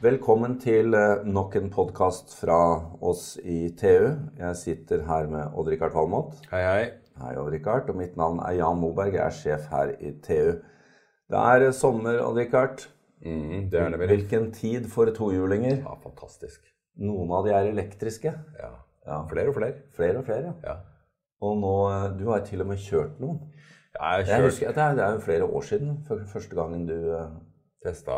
Velkommen til eh, nok en podkast fra oss i TU. Jeg sitter her med Odd-Rikard Valmot. Hei, hei. Hei, Odd-Rikard. Og mitt navn er Jan Moberg. Jeg er sjef her i TU. Det er eh, sommer, Odd-Rikard. Mm, det er det vel. Hvilken tid for tohjulinger. Ja, fantastisk. Noen av de er elektriske. Ja. Ja. Flere og flere. Flere og flere, ja. Ja. Og nå eh, Du har til og med kjørt noen. Ja, jeg Jeg har husker, det, er, det er jo flere år siden første gangen du testa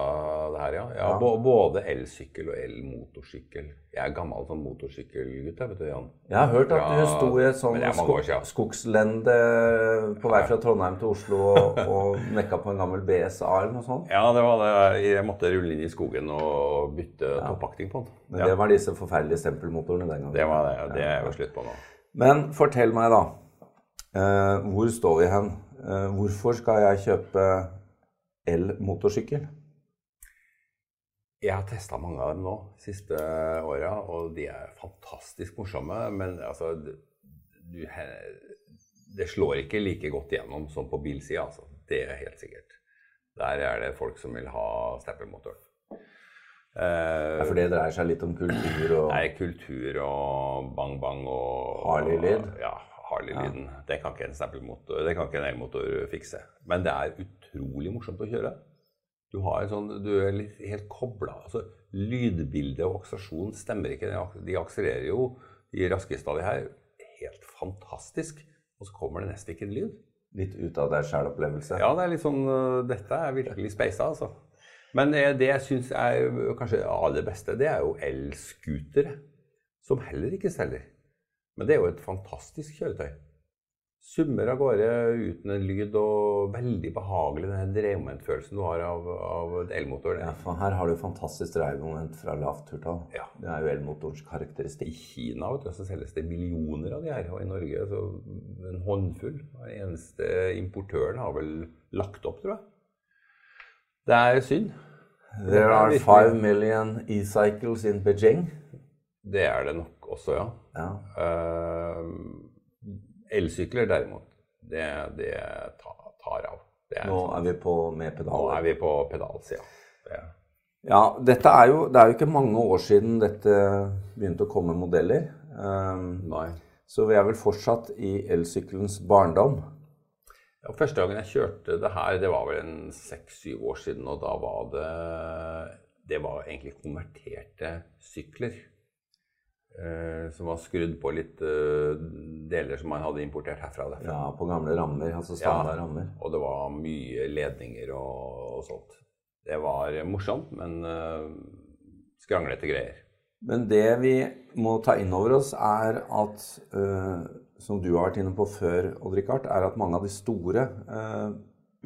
det her, ja. ja, Ja. bå- Både elsykkel og elmotorsykkel. Jeg er gammel sånn motorsykkelgutt, jeg, vet du, Jan. Jeg har hørt at Ja, du sto i et sånt sko skogslende på vei fra Trondheim til Oslo og, og nekka på en gammel BSA eller noe sånt. Ja, det var det. Jeg måtte rulle inn i skogen og bytte toppakting på den. Men Ja, det var disse forferdelige stempelmotorene den gangen. det var det. Det er jo slutt på nå. Men fortell meg, da. Eh, hvor står vi hen? Eh, hvorfor skal jeg kjøpe elmotorsykkel? Jeg har testa mange av dem nå siste åra, og de er fantastisk morsomme. Men altså du, Det slår ikke like godt igjennom som på bilsida, altså. Det er helt sikkert. Der er det folk som vil ha steppermotoren. Eh, for det dreier seg litt om kultur og er kultur og bang-bang og Harley-lyd. Ja, Harley-lyden. Det kan ikke en stempelmotor, det kan ikke en elmotor fikse. Men det er utrolig morsomt å kjøre. Du, har en sånn, du er helt kobla. Altså, lydbilde og akselerasjon stemmer ikke. De akselererer jo de raskeste av de her helt fantastisk. Og så kommer det nesten ikke en lyd. litt ut av deg sjæl-opplevelse. Ja, det er litt sånn øh, Dette er virkelig speisa, altså. Men eh, det jeg syns er øh, kanskje aller beste, det er jo elscootere. Som heller ikke selger. Men det er jo et fantastisk kjøretøy. Summer av gårde uten en lyd og veldig behagelig den dreiemomentfølelsen du har av, av elmotoren. Ja, for her har du fantastisk dreiemoment fra lavt turtall. Ja. Det er jo elmotorens I. Kina vet du, så selges det millioner av de her, og i Norge så en håndfull. Den eneste importøren har vel lagt opp, tror jeg. Det er synd. There er are five million e-cycles in Beijing. Det er det nok også, ja. Ja. Uh, Elsykler derimot, det, det tar, av. Det er, Nå er vi på med nå er vi på pedalsida. Det, Ja, dette er jo, det er jo ikke mange år siden dette begynte å komme modeller. Um, nei. så vi er vel fortsatt i elsykkelens barndom. Ja, første gangen jeg kjørte det her, det var vel en seks-syv år siden, og da var det Det var egentlig konverterte sykler. Eh, som var skrudd på litt eh, deler som man hadde importert herfra. og derfra. Ja, på gamle rammer, altså standard Ja. rammer. Og det var mye ledninger og, og sånt. Det var morsomt, men skranglete greier. Men det vi må ta inn over oss, er at, eh, som du har vært inne på før, Odd-Rikard, er at mange av de store eh,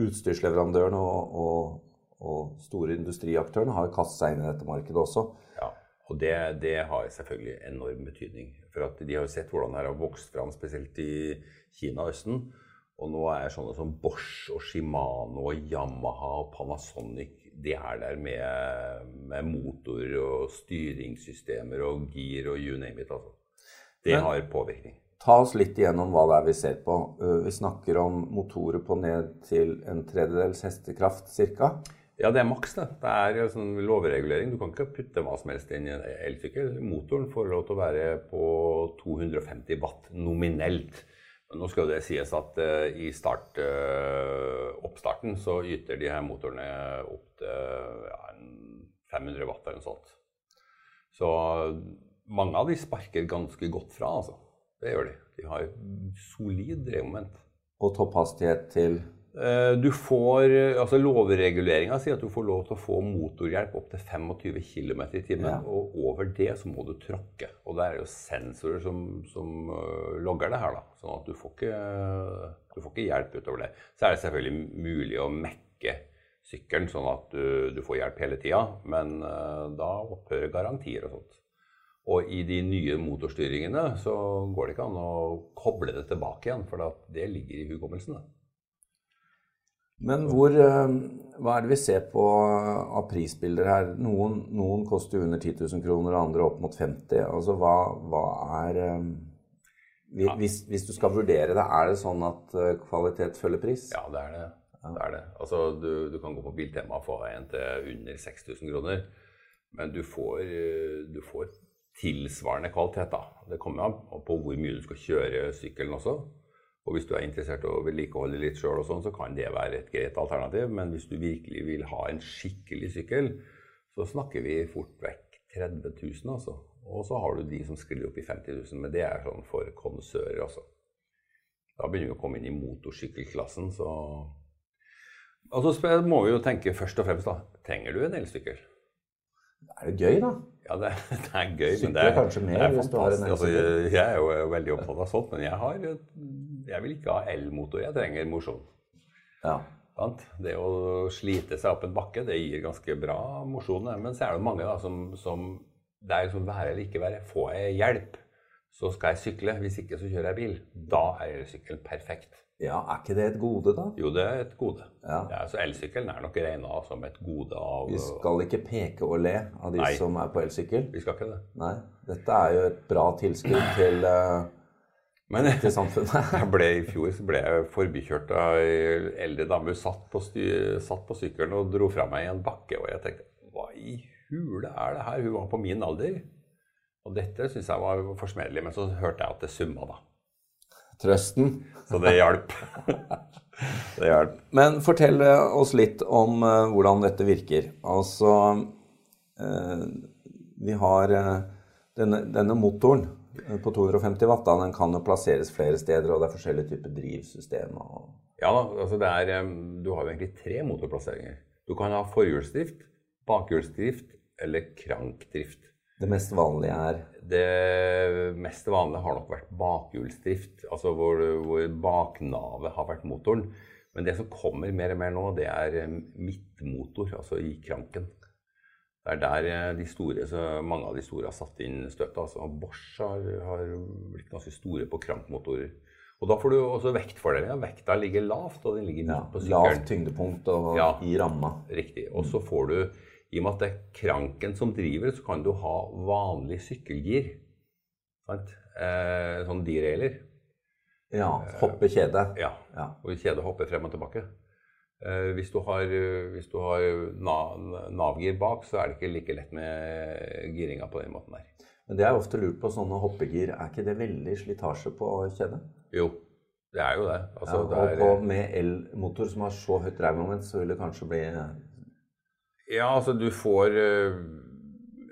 utstyrsleverandørene og, og, og store industriaktørene har kastet seg inn i dette markedet også. Ja, og det, det har selvfølgelig enorm betydning. For at de har jo sett hvordan det har vokst fram, spesielt i Kina og Østen. Og nå er sånne som Bosch og Shimano og Yamaha og Panasonic de er der med, med motor og styringssystemer og gir og you name it. Altså. Det Men- har påvirkning. Ta oss litt igjennom hva det er vi ser på. Eh, Vi snakker om motorer på ned til en tredjedels hestekraft ca. Ja, det er maks, det. Det er sånn lovregulering. Du kan ikke putte hva som helst inn i en elsykkel. Motoren får lov til å være på 250 watt nominelt. Nå skal det sies at uh, i start, uh, oppstarten så yter de her motorene opp til ja, 500 watt eller noe sånt. Så mange av de sparker ganske godt fra, altså. Det gjør de. De har solid drevmoment. Og topphastighet til Du får, altså Lovreguleringa sier at du får lov til å få motorhjelp opp til 25 km i timen. Ja. Og over det så må du tråkke. Og det er jo sensorer som, som øh, logger det her. da, Sånn at du får, ikke, du får ikke hjelp utover det. Så er det selvfølgelig mulig å mekke sykkelen sånn at du, du får hjelp hele tida. Men da opphører garantier og sånt. Og i de nye motorstyringene så går det ikke an å koble det tilbake igjen, for det ligger i hukommelsen. da. Men hvor, eh, hva er det vi ser på av prisbilder her? Noen, noen koster under 10 000 kroner, andre opp mot 50 Altså hva, hva er eh, hvis, hvis du skal vurdere det, er det sånn at eh, kvalitet følger pris? Ja, det er det. det, er det. Altså, du, du kan gå på Biltema og få en til under 6000 kroner. Men du får, du får tilsvarende kvalitet. da. Det kommer an på hvor mye du skal kjøre sykkelen også. Og hvis du er interessert i å vedlikeholde litt sjøl, sånn, så kan det være et greit alternativ. Men hvis du virkelig vil ha en skikkelig sykkel, så snakker vi fort vekk 30 000, altså. Og så har du de som sklir opp i 50 000, men det er sånn for kondisører, altså. Da begynner vi å komme inn i motorsykkelklassen, så Og så må vi jo tenke først og fremst, da. Trenger du en elsykkel? Er det gøy, da? Ja, det, det er gøy. Sykler men det er, kanskje mer det er hvis du har en fantastisk. elsykkel. Altså, jeg er jo veldig opptatt av sånt, men jeg, har, jeg vil ikke ha elmotor. Jeg trenger mosjon. Ja. Det å slite seg opp en bakke, det gir ganske bra mosjon. Men så er det mange da, som, som Det er liksom være eller ikke være. Får jeg hjelp, så skal jeg sykle. Hvis ikke, så kjører jeg bil. Da er elsykkelen perfekt. ja, er ikke det et gode, da? Jo, det er et gode. Ja. Ja, så elsykkelen er nok regna som et gode av Vi skal ikke peke og le av de Nei. som er på elsykkel. Vi skal ikke det. Nei. Dette er jo et bra tilskudd til, eh, Men til samfunnet. Jeg ble, I fjor så ble jeg forbikjørt av ei eldre dame. Hun satt på, satt på sykkelen og dro fra meg i en bakke. Og jeg tenkte hva i hule er det her? Hun var på min alder. Og dette syntes jeg var forsmedelig. Men så hørte jeg at det summa, da. Trøsten. Så det hjalp. det hjalp. Men fortell oss litt om uh, hvordan dette virker. Altså uh, Vi har uh, denne, denne motoren på 250 watt. Da, den kan jo plasseres flere steder, og det er forskjellige typer drivsystem. Og, Ja altså det er, du har jo egentlig tre motorplasseringer. Du kan ha forhjulsdrift, bakhjulsdrift eller krankdrift. det mest vanlige er Det mest vanlige har nok vært bakhjulsdrift, altså hvor, hvor baknavet har vært motoren. Men det som kommer mer og mer nå, det er midtmotor, altså i kranken. Det er der eh, de store, så mange av de store har satt inn støtet. Altså Bosch har, har blitt ganske store på krankmotorer. Og da får du også vektfordeling. Vekta ligger lavt, og den ligger midt ja, på lavt sykkelen. tyngdepunkt og Ja. i ramma. Riktig. Og så får du, i og med at det er kranken som driver, så kan du ha vanlig sykkelgir. Sant? Eh, sånn derailer. Ja. Hoppe kjede. Ja. Ja. Og kjede hopper frem og tilbake. Eh, hvis du har, hvis du har Nav-gir bak, så er det ikke like lett med giringa på den måten der. Men det er ofte lurt på sånne hoppegir. Er ikke det veldig slitasje på kjedet? Jo, det er jo det. Altså, ja, det og er, på, med elmotor som har så høyt dreiemoment, så vil det kanskje bli Ja, altså du får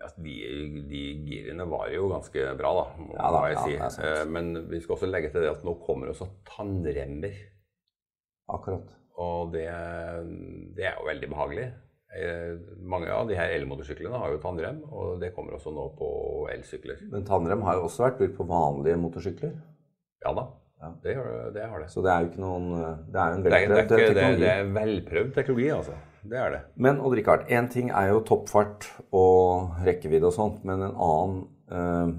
altså, de, de girene var jo ganske bra, da, må Ja da, jeg ja, si. det. Eh, Men vi skal også legge til det at nå kommer også tannremmer. akkurat. Og det, det er jo veldig behagelig. Eh, Mange av de her elmotorsyklene har jo tannrem, og det kommer også nå på elsykler. Men tannrem har jo også vært brukt på vanlige motorsykler. Ja da, Ja. det, det har det. Så det er jo ikke noen Det er jo en Det er, det, velprøvd det, teknologi. det er velprøvd teknologi, altså. Det er det. Men Odd Rikard, én ting er jo toppfart og rekkevidde og sånt, men en annen eh,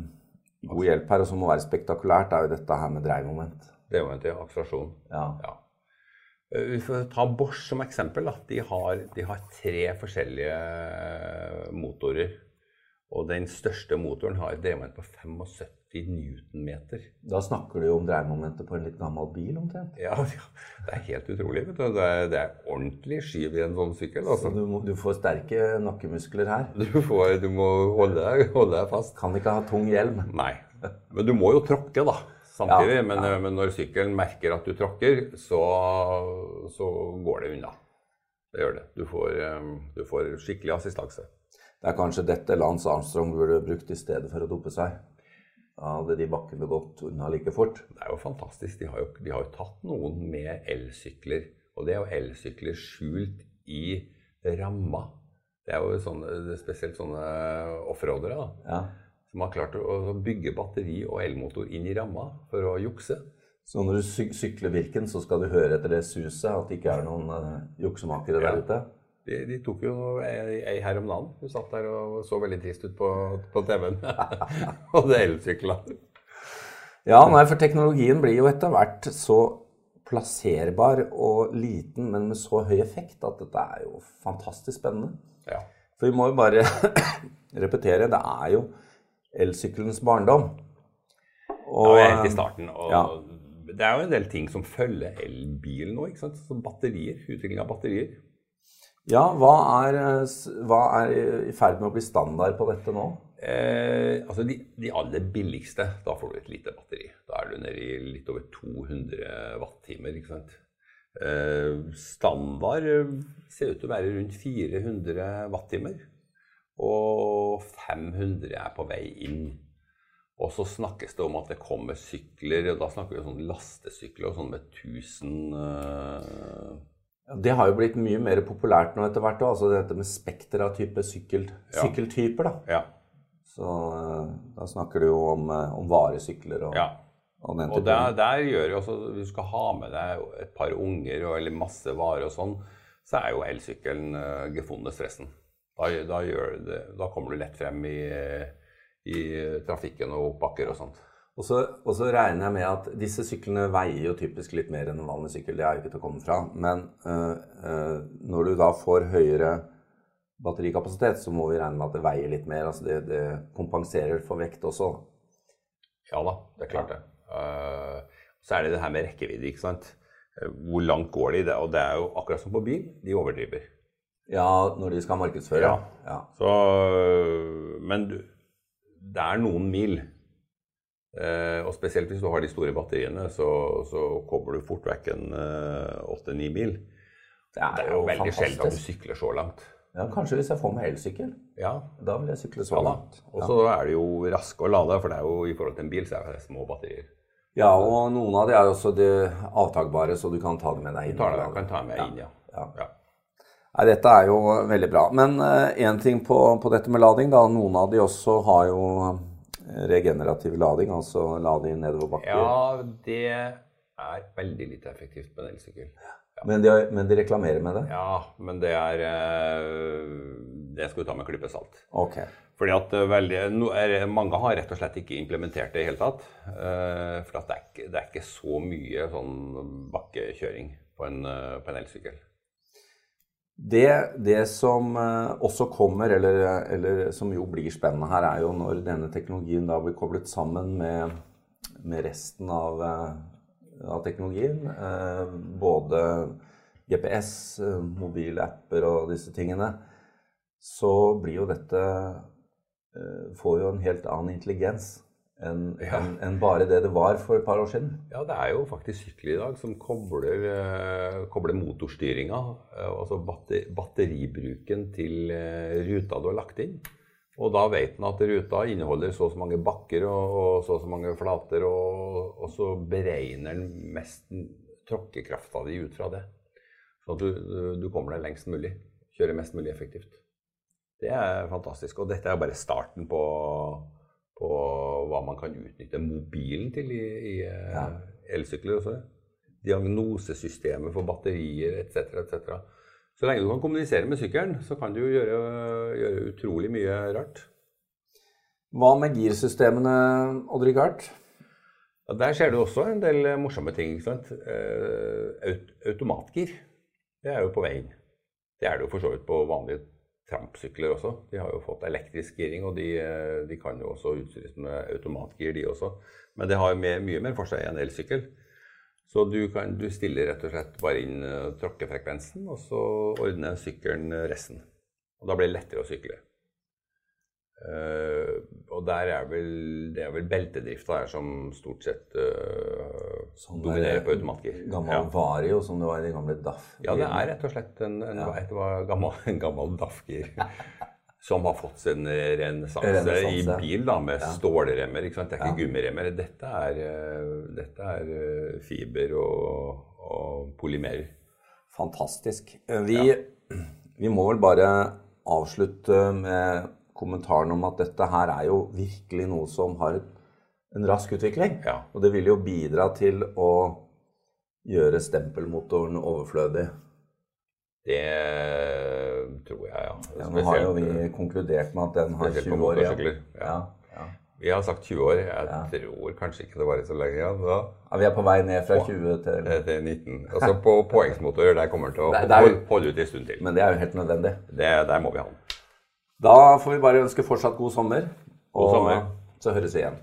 god hjelp her, og som må være spektakulært, er jo dette her med dreiemoment. Det er jo en til akselerasjon. Ja. Ja. Eh, Vi får ta Bosch som eksempel. De, har, de har tre forskjellige motorer. Og den største motoren har et drevmoment på 75 newtonmeter. Da snakker du jo om dreiemomentet på en litt gammel bil, omtrent. Ja, ja, det er helt utrolig. vet du. Det er, det er ordentlig skyv i en sånn sykkel. Så Altså. du, må, du får sterke nakkemuskler her. Du, får, du må holde deg, holde deg fast. Kan ikke ha tung hjelm. Nei. Men du må jo tråkke, da. Samtidig. Ja, men, ja. men når sykkelen merker at du tråkker, så, så går det unna. Det gjør det. Du får, eh, du får skikkelig assistanse. Det er kanskje dette Lance Armstrong burde brukt i stedet for å dope seg. Da hadde de bakkene gått unna like fort. Det er jo fantastisk. De har jo, de har jo tatt noen med elsykler. Og det er jo elsykler skjult i ramma. Det er jo sånne, det spesielt sånne offroadere da, Ja. Som har klart å å bygge batteri og elmotor inn i ramma for å jukse. Så når du syk sykler Birken, så skal du høre etter det suset, at det ikke er noen uh, juksemakere der Ja. ute. De, de tok jo ei her om dagen. Hun satt der og så veldig trist ut på, på TV-en. og det elsykla. Ja, nei, for teknologien blir jo etter hvert så plasserbar og liten, men med så høy effekt at dette er jo fantastisk spennende. Ja. For vi må jo bare repetere, det er jo elsykkelens barndom. Og, ja, helt i starten. Og ja. Det er jo en del ting som følger elbilen nå. ikke sant? Som batterier. Utvikling av batterier. Ja, hva er, hva er i ferd med å bli standard på dette nå? Eh, altså de, de, aller billigste, da får du et lite batteri. Da er du nede i litt over 200 wattimer. ikke sant? Eh, standard ser ut til å være rundt 400 wattimer. Og 500 er på vei inn. Og så snakkes det om at det kommer sykler, og da snakker vi om sånne lastesykler og sånn med 1000 uh... ja, Det har jo blitt mye mer populært nå etter hvert. Altså dette med spekter av type sykkel, Ja. sykkeltyper. da. Ja. Så uh, da snakker du jo om, uh, om varesykler og, ja. og den Og der, der gjør jo også du skal ha med deg et par unger og, eller masse varer og sånn, så er jo elsykkelen uh, gefunnet stressen. Da, da, det, da kommer du lett frem i, i trafikken og oppbakker og sånt. Og så, og så regner jeg med at disse syklene veier jo typisk litt mer enn en vanlig sykkel. Det er jo ikke til å komme fra. Men øh, øh, når du da får høyere batterikapasitet, så må vi regne med at det veier litt mer. Altså det, det kompenserer for vekt også. Ja da, det er klart det. Uh, så er det det her med rekkevidde, ikke sant. Hvor langt går de? Og det er jo akkurat som på bil, de overdriver. Ja, når de skal markedsføre. Ja. ja. Så, øh, men du, det er noen mil. Eh, og spesielt hvis du har de store batteriene, så, så kommer du fort vekk en åtte-ni mil. Det Det er jo veldig sjelden at du sykler så langt. Ja, kanskje hvis jeg får meg elsykkel. Ja, Da vil jeg sykle så ja langt. Og så er det jo raske å lade, for det er jo i forhold til en bil så er det små batterier. Ja, og noen av de er jo også de avtakbare, så du kan ta det med deg inn. Du tar det, kan ta med inn, ja. Ja. Ja. Nei, dette er jo veldig bra. Men én ting på, på dette med lading, da. Noen av de også har jo eh, regenerativ lading, altså lading nedoverbakker. Ja, det er veldig lite effektivt med en elsykkel. Men, de, men de reklamerer med det? Ja, men det er eh, Det skal du ta med klype salt. Ok. Fordi at eh, veldig, no, er, Mange har rett og slett ikke implementert det i hele tatt. Uh, for at det, er ikke, det er ikke så mye sånn bakkekjøring på en, eh, på en elsykkel. Det, det som eh, også kommer, eller, eller som jo blir spennende her, er jo når denne teknologien da blir koblet sammen med, med resten av, eh, av teknologien. eh, Både GPS, mobilapper og disse tingene. Så blir jo dette Får jo en helt annen intelligens enn Ja. en, en bare det det var for et par år siden. Ja, det er jo faktisk sykler i dag som kobler, eh, kobler motorstyringa, eh, altså batter, batteribruken til eh, ruta du har lagt inn. Og da vet en at ruta inneholder så og så mange bakker og, og så og så mange flater, og, og så beregner den mest tråkkekrafta di ut fra det. Sånn at du, du- kommer deg lengst mulig. Kjører mest mulig effektivt. Det er fantastisk. Og dette er bare starten på, på hva man kan utnytte mobilen til i, i eh, Ja. elsykler også. Diagnosesystemet for batterier etc. etc. Så lenge du kan kommunisere med sykkelen, så kan du gjøre, gjøre utrolig mye rart. Hva med girsystemene, Odd-Rikard? Ja, der skjer det også en del eh, morsomme ting. ikke sant? Eh, aut automatgir, det er jo på vei inn. Det er det jo for så vidt på vanlige trampsykler også. De har jo fått elektrisk giring, og de, eh, de kan jo også utstyres med automatgir, de også. Men det har mer, mye mer for seg enn elsykkel. Så du, kan, du stiller rett og slett bare inn eh, tråkkefrekvensen, og så ordner sykkelen resten. Og da blir det lettere å sykle. Eh, og der er vel, det er vel beltedrifta her som stort sett uh, Sånn dominerer på automatgir. Gammel Ja. Vario, som det var i de gamle DAF. ja, det er rett og slett en, en, Ja. et gammel, en gammel DAF-gir. Som har fått sin renessanse i bil da, med Ja. stålremmer. Det er ikke Ja. gummiremmer. Dette er, eh, dette er fiber og, og polymer. Fantastisk. Vi, vi må vel bare avslutte med kommentaren om at dette her er jo virkelig noe som har en rask utvikling. Ja. Og det vil jo bidra til å gjøre stempelmotoren overflødig. Det tror jeg, ja. Ja, nå har jo vi konkludert med at den har 20 år igjen. Ja. Ja. Vi har sagt 20 år. Jeg tror kanskje ikke det varer så lenge. Ja, da. ja, Vi er på vei ned fra 20 til Eh, til 19. Altså på poengsmotorer, der kommer den til å holde- holde ut en stund til. Men det er jo helt nødvendig. Det, der må vi ha den. Da får vi bare ønske fortsatt god sommer. Og sommer. så høres vi igjen.